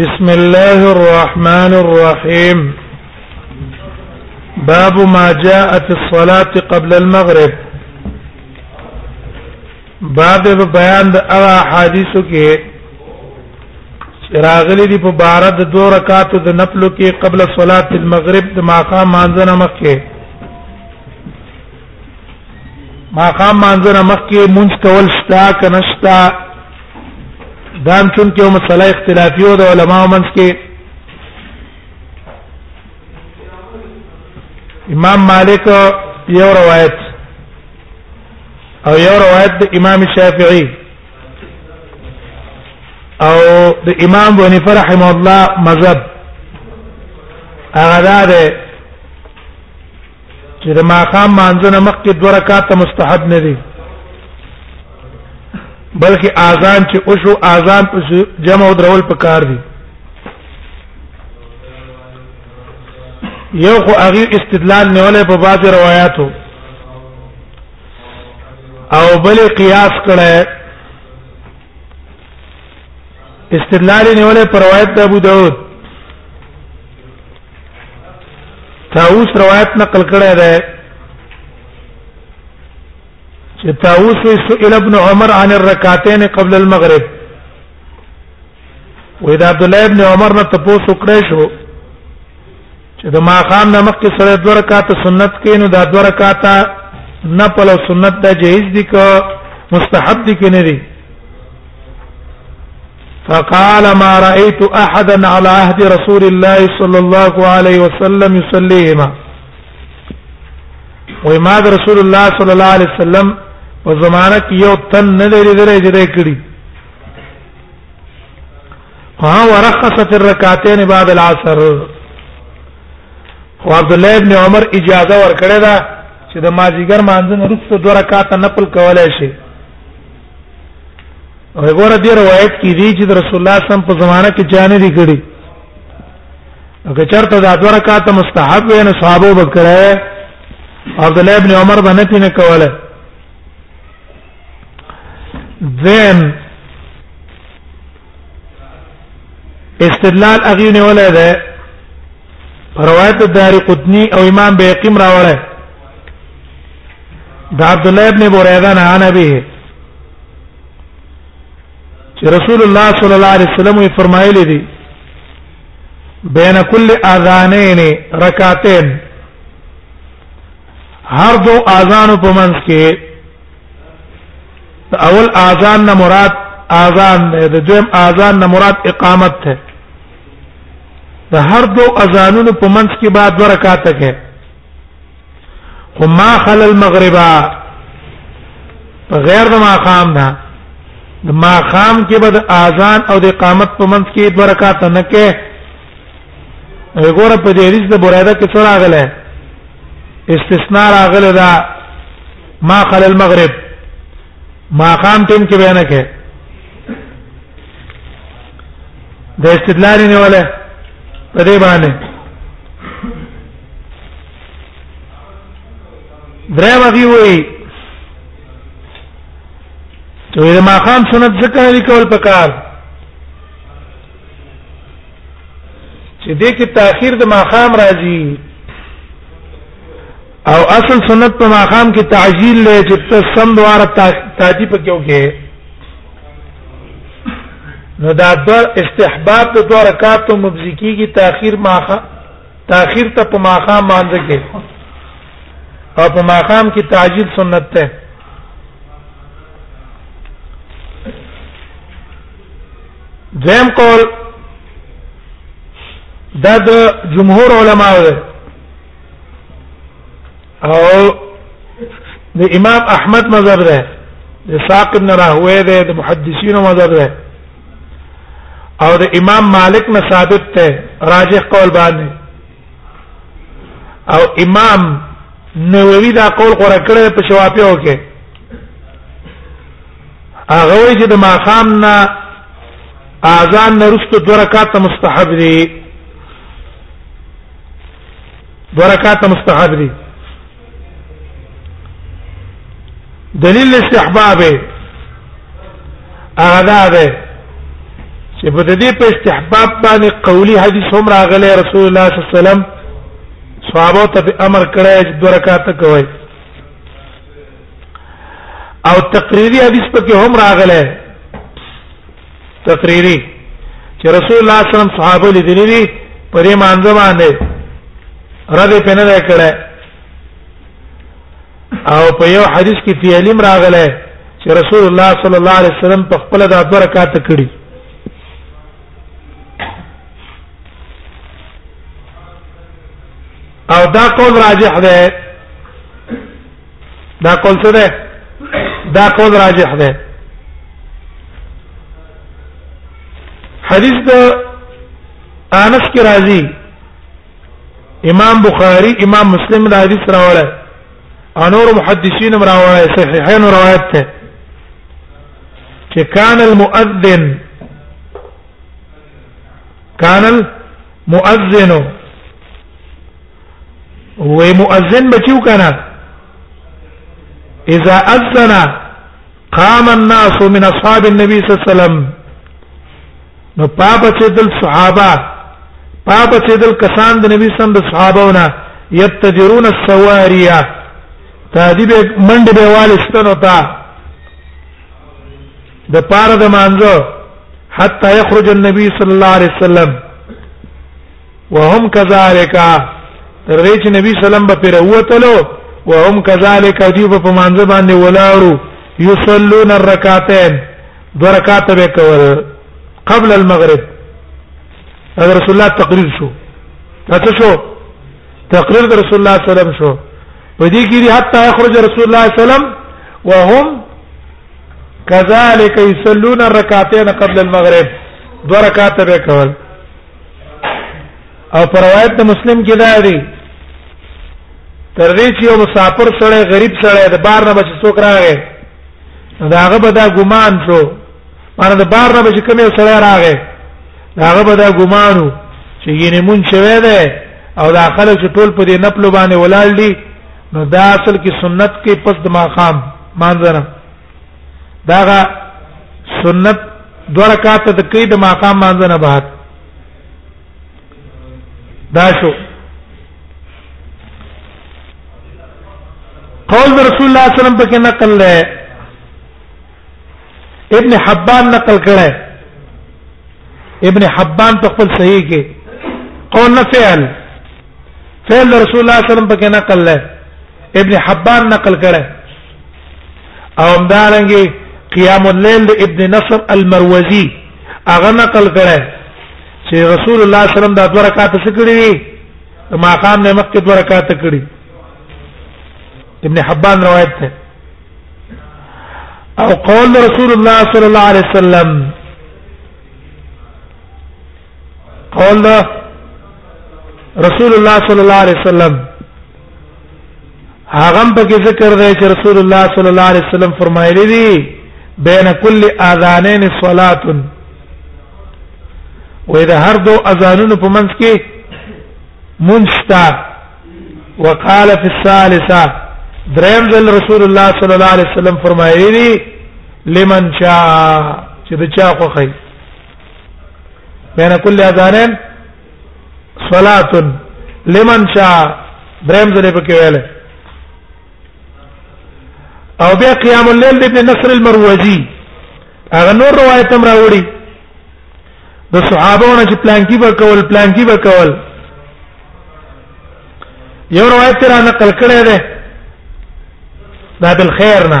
بسم الله الرحمن الرحيم باب ما جاء في الصلاة قبل المغرب باب بیان د اغا حدیثو کې راغلي دي په بار د دوه رکعاتو د نفلو کې قبل صلات المغرب د ماقام مانځنه مخکې ما قام منځره مخکې مونږ کول شتا کنشتا دام چون کې مسله اختلافي او د علماو منځ کې امام مالک یو روایت او یو روایت د امام شافعي او د امام بونی فرحم الله مذهب هغه ده چې د ماقام مانځنه مخکې دوه رکعاته مستحب نه دي بلکې اذان چې او شو اذان په جمع او درول پکار دي یو خو هغه استدلال نیولې په بعض روایتو او بل قیاس کړه استدلال نیولې پر روایت ابو داود تاوس روایت نقل کړی دی چې تاوس سئل ابن عمر عن الركعتين قبل المغرب وې دا عبد الله ابن عمر نه تاسو کړی شو چې د ماقام نامه کې سره دوه رکعات سنت کې نو دا دوه رکعات نه په لو سنت ته جهیز دي که مستحب دي کې نه دي فقال ما رايت احدا على عهد رسول الله صلى الله عليه وسلم يصليهما وما رسول الله صلى الله عليه وسلم په زمانہ کې یو تن نه لري درې جره کړی ها ورخصت الركعتين بعد العصر خو عبد الله ابن عمر اجازه ورکړه دا چې د ماجیګر مانځنه وروسته دوه رکعات نفل کولای شي وګوره دې روایت کې دي چې رسول الله صلی الله علیه وسلم په زمانه کې جانې دي کړي اګه چرته دا دوه رکعات مستحب وي نه صحابه وکړه عبد الله ابن عمر باندې تین کوله ذم استدلال اغي نه ولا ده روایت دار قطنی او امام بیقیم راوړل د عبد الله ابن بریده نه انا به چې رسول الله صلی الله علیه وسلم یې فرمایلی دی بین کل اذانین رکعتین هر دو اذانو په منځ کې اول اذان نه مراد اذان د دویم اذان نه مراد اقامت ده د هر دو اذانونو په منځ کې بعد ورکاته کې خو ما خل المغرب غیر د ما خام نه د ما خام کې به د اذان او د اقامت په منځ کې دوه رکعات نه کې وګوره په دې حدیث د برایده کې څو راغله استثناء راغله دا ما خل المغرب ما خام ټیم کې بیان کې د استدلال نه ولا په دې باندې درې وږي وي ته د ماقام سنت ذکر لیکول پکار چې دې کې تاخير د ماقام راځي او اصل سنت په ماقام کې تعجیل لې چې ته سم دواره تاتی په کېو کې نو دا در استحباب د دوه رکعاتو مبزی کیږي تاخير ماخه تاخير ته په ماقام باندې کې او په ماقام کې تعجیل سنت ده دویم قول دا د جمهور علماو ده او د امام احمد مذهب ده د ساق ابن راهوی ده د محدثینو مذهب ده او د امام مالک نه ثابت ده راجح قول باندې او امام نووي دا قول قرأ کړی په شوافیو کې هغه وی چې د ماقام نه اذان نه رسته دوه رکعات مستحب دي دو رکعات مستحب دي دلیل استحباب هغه دا ده چې په دې په استحباب باندې قولی حدیث هم راغلی رسول الله صلی الله علیه وسلم صحابه ته امر کړی چې دوه رکعات کوي او تقریری حدیث په کې هم راغلی تقریری چې رسول الله صلی الله علیه وسلم صحابه لیدلی دي په دې مانځ باندې رد په نه کړه او په یو حدیث کې فی علم راغله چې رسول الله صلی الله علیه وسلم په خپل د اکبر کات کړی او دا قول راجح ده دا قول څه ده دا قول راجح ده حدیث ده انس کی راضی امام بخاری امام مسلم دا حدیث راوړل انور محدثین راوړل صحیحین روایت ته چې کان المؤذن کان المؤذن و مؤذن بچو کنه اذا اذن قام الناس من اصحاب النبي صلى الله عليه وسلم نو پاپ چې دل صحابه پاپ چې دل کسان د نبی سم د صحابهونه یتجرون السواریا تادیب منډ به والستنو تا د پاره د مانزو حتا یخرج النبي صلی الله علیه وسلم وهم كذلك ترغيچ نبی سلام به پر وتلو وهم كذلك دی په مانځ باندې ولاړو یصلون الرکعتين دو رکعات به کول قبل المغرب هذا رسول الله تقرير شو تاسو شو تقرير رسول الله صلى الله عليه وسلم شو ودي کې حتى يخرج رسول الله صلى الله عليه وسلم وهم كذلك يصلون الركعتين قبل المغرب دو رکعات به کول او پر روایت مسلم کې دا دی تر دې چې یو مسافر سره غریب سره د بار نه بچ څوک راغی دا هغه به دا ګمان شو مانه د بار نه بچ کوم یو سره راغی دا هغه به دا ګمانو چې یې مون شوه ده او دا خلک چې ټول په دې نپلو باندې ولاړ دي نو دا اصل کې سنت کې پس د ماقام مانځنه داغه سنت دو رکعات ته کوي د ماقام مانځ نه بعد دا شو قول رسول الله صلی الله علیه وسلم په کې نقل لري ابن حبان نقل کړه ابن حبان په خپل صحیح کې قول نه فعل فعل رسول الله صلی الله علیه وسلم په کې نقل لري ابن حبان نقل کړه او همدارنګه قیام الليل د ابن نصر المروزي هغه نقل کړه چې رسول الله صلی الله علیه وسلم د دوه رکعات څخه کړی وي ما قام نه مخکې دوه رکعات کړی ابن حبان روایت ده او قول رسول الله صلی الله علیه وسلم قول رسول الله صلی الله علیه وسلم هغه په کې ذکر دی چې رسول الله صلی الله علیه وسلم فرمایلی دی بین کل اذانین صلات و اذا هر دو اذانونو په منځ کې منشتا وقال في الثالثه دریم ځل رسول الله صلی الله علیه وسلم فرمایلی دی لمن شاء چې د چا خوخی بین کل اذانین صلات لمن شاء دریم ځل په کې ویل او بیا قیام الليل د ابن نصر المروزي هغه نور روایت هم راوړي د صحابهونو چې پلان کې وکول پلان کې وکول یو روایت را نقل کړی دی دا بالخير نه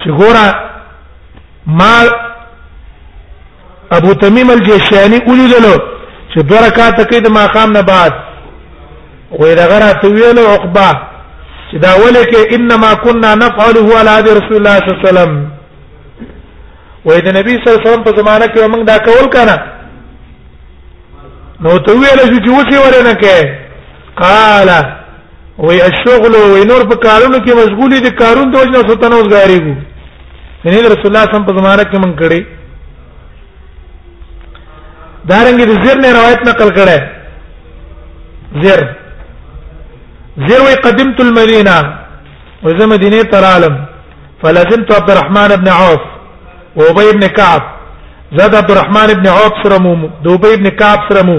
چې ګوره ما ابو تمیم الجیشانی ولیدلو چې دوه رکعات کې د ماقام نه بعد خو یې دغه راته ویل عقبه چې دا ولې کې انما كنا نفعله على عهد رسول الله صلی الله عليه وسلم وې د نبی صلی الله علیه وسلم په زمانه کې موږ دا کول کنه نو ته ویل چې اوسې ورنه کې قال وی الشغل وی نور په کارونو کې مشغول دي کارون د وجنه سلطان اوس غاری وو یعنی رسول الله صم په زمانه کې مونږ کړي دارنګ د زیر نه روایت نقل کړه زیر زیر وی قدمت المدینه وزه مدینه ترالم فلزمت عبد الرحمن بن عوف وابي بن كعب زاد عبد الرحمن بن عوف سرمو دوبي بن كعب سرمو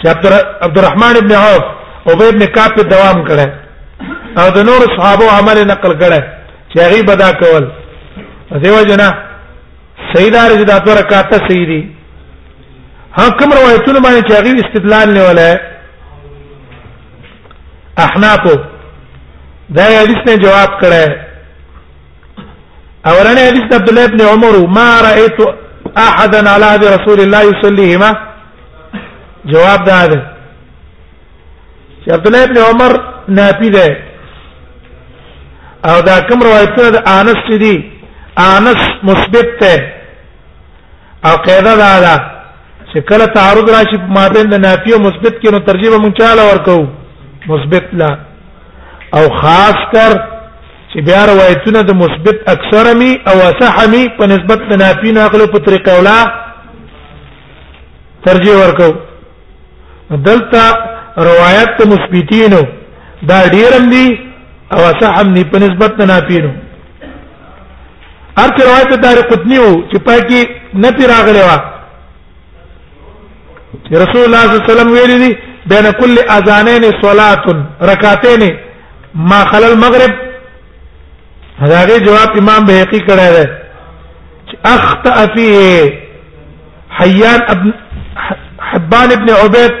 چې عبد الرحمن ابن عوف او به ابن کعب په دوام کړه او د نور صحابه عمل نقل کړه چې هغه بدا کول دیو جنا سیدار چې د اتو رکعات سیدی حکم روایتونه باندې چې هغه استدلال نه ولای احناف دا حدیث نه جواب کړه اولنې حدیث عبد الله ابن عمر ما رايت احدا على عهد رسول الله يصليهما جواب دا ده چې عبد الله ابن عمر نافي ده او دا کوم روایتونه د انس چې دي انس مثبت ده او قاعده دا ده چې کله تعارض راشي په مابین د نافي او مثبت کې نو ترجیح مونږ چاله ورکو مثبت لا او خاص کر چې بیا روایتونه د مثبت اکثر می او صح می په نسبت د نافی ناقلو په طریقه ولا ترجیح ورکو دلته روایت ته مثبتینو دا ډیرم دي او صح هم نه په نسبت د نافینو ارته روایت دار قطنی وو چې پاکي نه پیراغلی و رسول الله صلی الله علیه وسلم ویلي دي بین کل اذانین صلات رکعتین ما خلل المغرب هغه جواب امام بهقي کړی دی اخطا فيه حيان ابن حبان ابن عبيد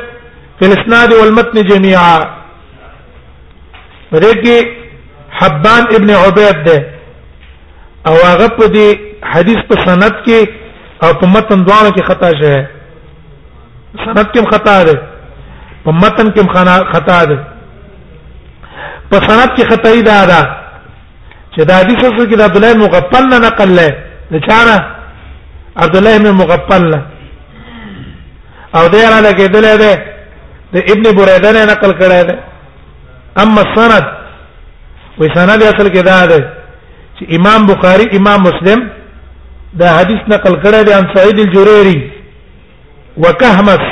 في الاسناد والمتن جميعا پدې کې حبان ابن عبید ده او هغه په دې حدیث په سند کې او په متن دواړو کې خطا شوی سند کې خطا ده په متن کې خطا ده په سند کې خطا یې ده دا چې دا حدیث څه کې د عبد الله مغفل نه نقل لای د چانه عبد الله مغفل او دې را لګېدلې ده د ابن بریده نه نقل کړی دی اما السند وې سند اصل کې دا دی چې امام بخاری امام مسلم دا حدیث نقل کړی دی عن سعید الجریری وکهمس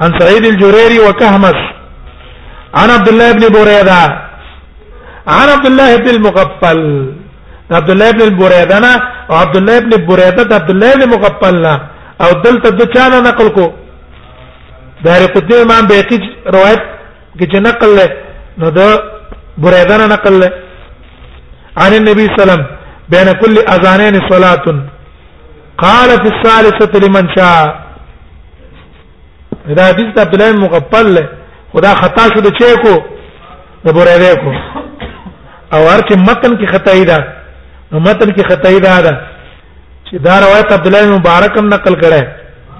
عن سعید الجریری وکهمس عن عبد الله ابن بریده عن عبد الله ابن المغفل عبد الله ابن البريده نه او عبد الله ابن بريده عبد الله ابن مغفل نه او دلته د چا نه نقل کو دار قطنی امام بیقی روایت کې چې نقل له نو د بریده نه نقل له عن النبي صلى الله عليه وسلم بين كل اذانين صلاه قال في الثالثه لمن شاء دا حدیث د عبد الله مغفل له خدا خطا شو د چه کو د بریده کو او هر چې متن کې خطا ده نو متن کې خطا ده چې دا روایت عبد الله مبارک هم نقل کړه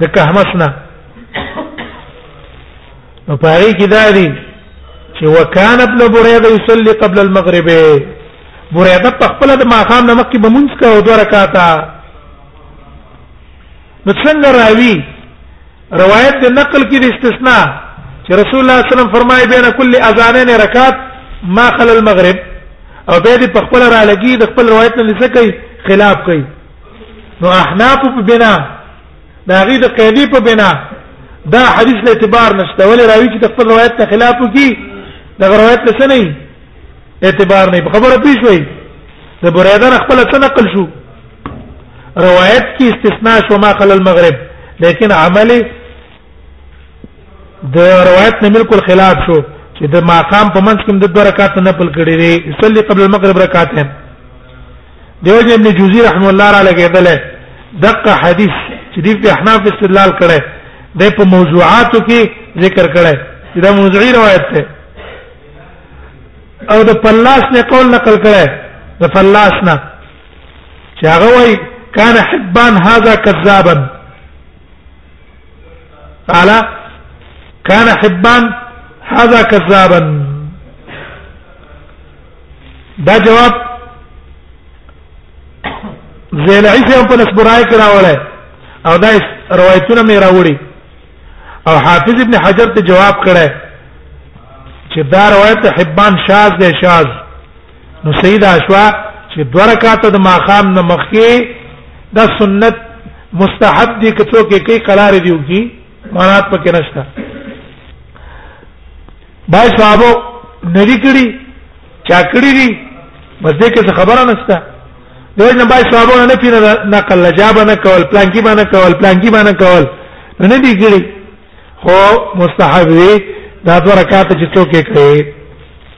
د کهمس نه نو پاره کې دا دی چې وکانه ابن بریده یصلي قبل المغرب بریده په خپل د ماقام نه مکه بمونځ کاوه دوه رکعاته نو څنګه راوي روایت د نقل کې د استثناء چې رسول الله صلی الله علیه وسلم فرمایي بین کل اذانین رکعت ما خل المغرب او به دې په خپل را لګي د خپل روایت نه لسه کوي خلاف کوي نو احناف په بنا دا غي د قیدی په بنا دا حدیث له اعتبار نشته ولې راوي چې خپل روایت ته خلاف وکي دا روایت څه نه اعتبار نه خبره پیښ وي د بریدان خپل څه نقل شو روایت کې استثناء شو ما قبل المغرب لیکن عملي د روایت نه بالکل خلاف شو چې د مقام په منځ کې د دوه رکعات نه پل کړی دی صلی قبل المغرب رکعتين دیو جن ابن جوزی رحم الله تعالی کېدل دغه حدیث چې د احناف استدلال کړي د په موضوعاتو کې ذکر کړي دا موضوعي روایت ده او د پلاس نه قول نقل کړي د پلاس نه چې هغه وای کان حبان هذا كذابا قال كان حبان هذا كذابا دا جواب زیلعی سے په نسبرای کراوله او دا روایتونه مې راوړي او حافظ ابن حجر ته جواب کړه چې دا روایت حبان شاذ دی شاذ نو سید اشوا چې دوه رکعاته د ماقام نه مخکې دا سنت مستحب دي که څوک یې کوي قرار دی وکي مانات پکې نشته بای صحابه ندی کړی چا کړی دي بس دې کې خبره نشته دوی نه بای صحابه نه پینه نقل لجاب نه کول پلانکی باندې کول پلانکی باندې کول نه دی کړی خو مستحب دی دا دوه رکعات چې څوک یې کوي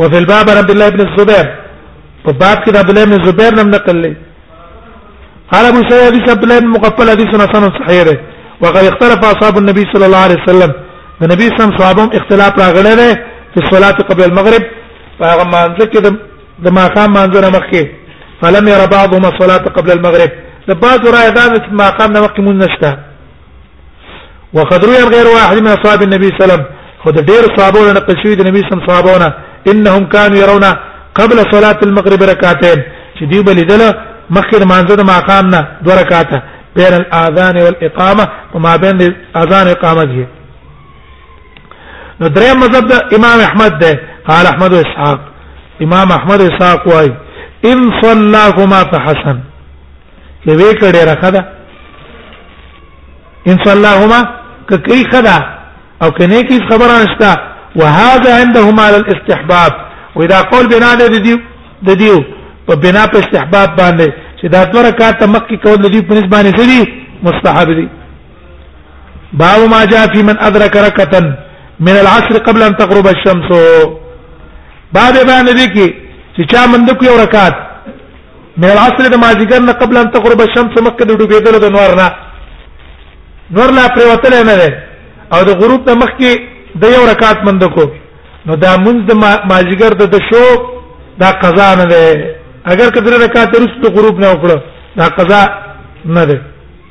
وفي الباب عبد الله بن الزبير په باب کې د عبد الله بن الزبير نم نقل لي قال ابو سعيد حديث عبد الله بن مقفل حديث حسن صحيح ده وقد اختلف اصحاب النبي صلى الله عليه وسلم النبي صلى الله عليه وسلم صحابهم اختلاف راغله ده في الصلاه قبل المغرب فهغه مانځ کې د ما خام مانځ نه مخکې فلم ير بعضهم الصلاه قبل المغرب د بعض راي دا چې ما خام نه مخکې مونږ نشته وقد روي عن غير واحد من اصحاب النبي صلى الله عليه وسلم خود ډیر صحابه نه نقل شوی د نبی صلی الله علیه وسلم صحابه انهم كانوا يرون قبل صلاه المغرب ركعتين چې دی بل دل مخکې مانځه د ماقام نه دوه رکعات بین الاذان والاقامه وما بین الاذان والاقامه دي نو درې مذهب د امام احمد ده قال احمد اسحاق امام احمد اسحاق وايي ان صلاهما فحسن کې وې کړه راخه ده ان شاء الله هما ککی خدا او کنه کی خبره نشتا وهذا عندهم على الاستحباب واذا قول بنا د دې د دې په بنا په استحباب باندې چې دا دوه رکعات مکه کول دې په نسبت باندې سړي مستحب دي باب ما جاء في من ادرك ركعه من العصر قبل ان تغرب الشمس باب باندې دي کې چې چا مند کو یو رکعات من العصر د مازیګر نه قبل ان تغرب الشمس مکه د ډوبېدلو د نور نه نور لا پریوتل نه ده او د غروب د مخ کې د یو رکعت مند کو نو دا منځ د مازیګر د شو دا قضا نه ده اگر کدر رکعت رسل غروب نه وکړه دا قضا نه ده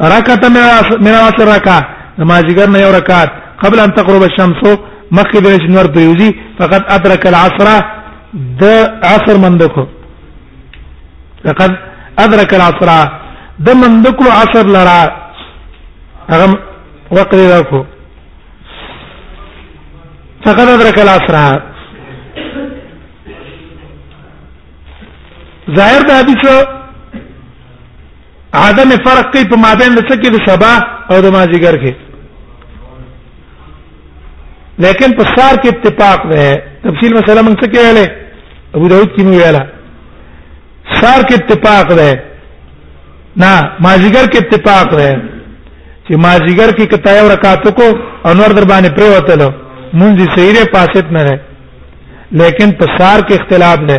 رکعت من العصر رکعه نمازګر نه یو رکعت قبل ان تغرب الشمس مخکې د شنور پریوزی فقط ادرک العصر د عصر مندکو فقط ادرک العصر د مندکو عصر لرا هغه وقت راکو فقط ادرک العصر ظاهر د حدیث عدم فرق کوي په مابین د څه کې د سبا او د مازیګر کې لیکن په سار کې اتفاق ده تفصیل مثلا موږ څه کې ویلې ابو داود کې نو ویلا سار کې اتفاق ده نه مازیګر کې اتفاق ده چې مازیګر کې کته یو رکعت کو انور در باندې پرې وتلو مونږ یې صحیح پاسیت نه ده لیکن په سار کې اختلاف ده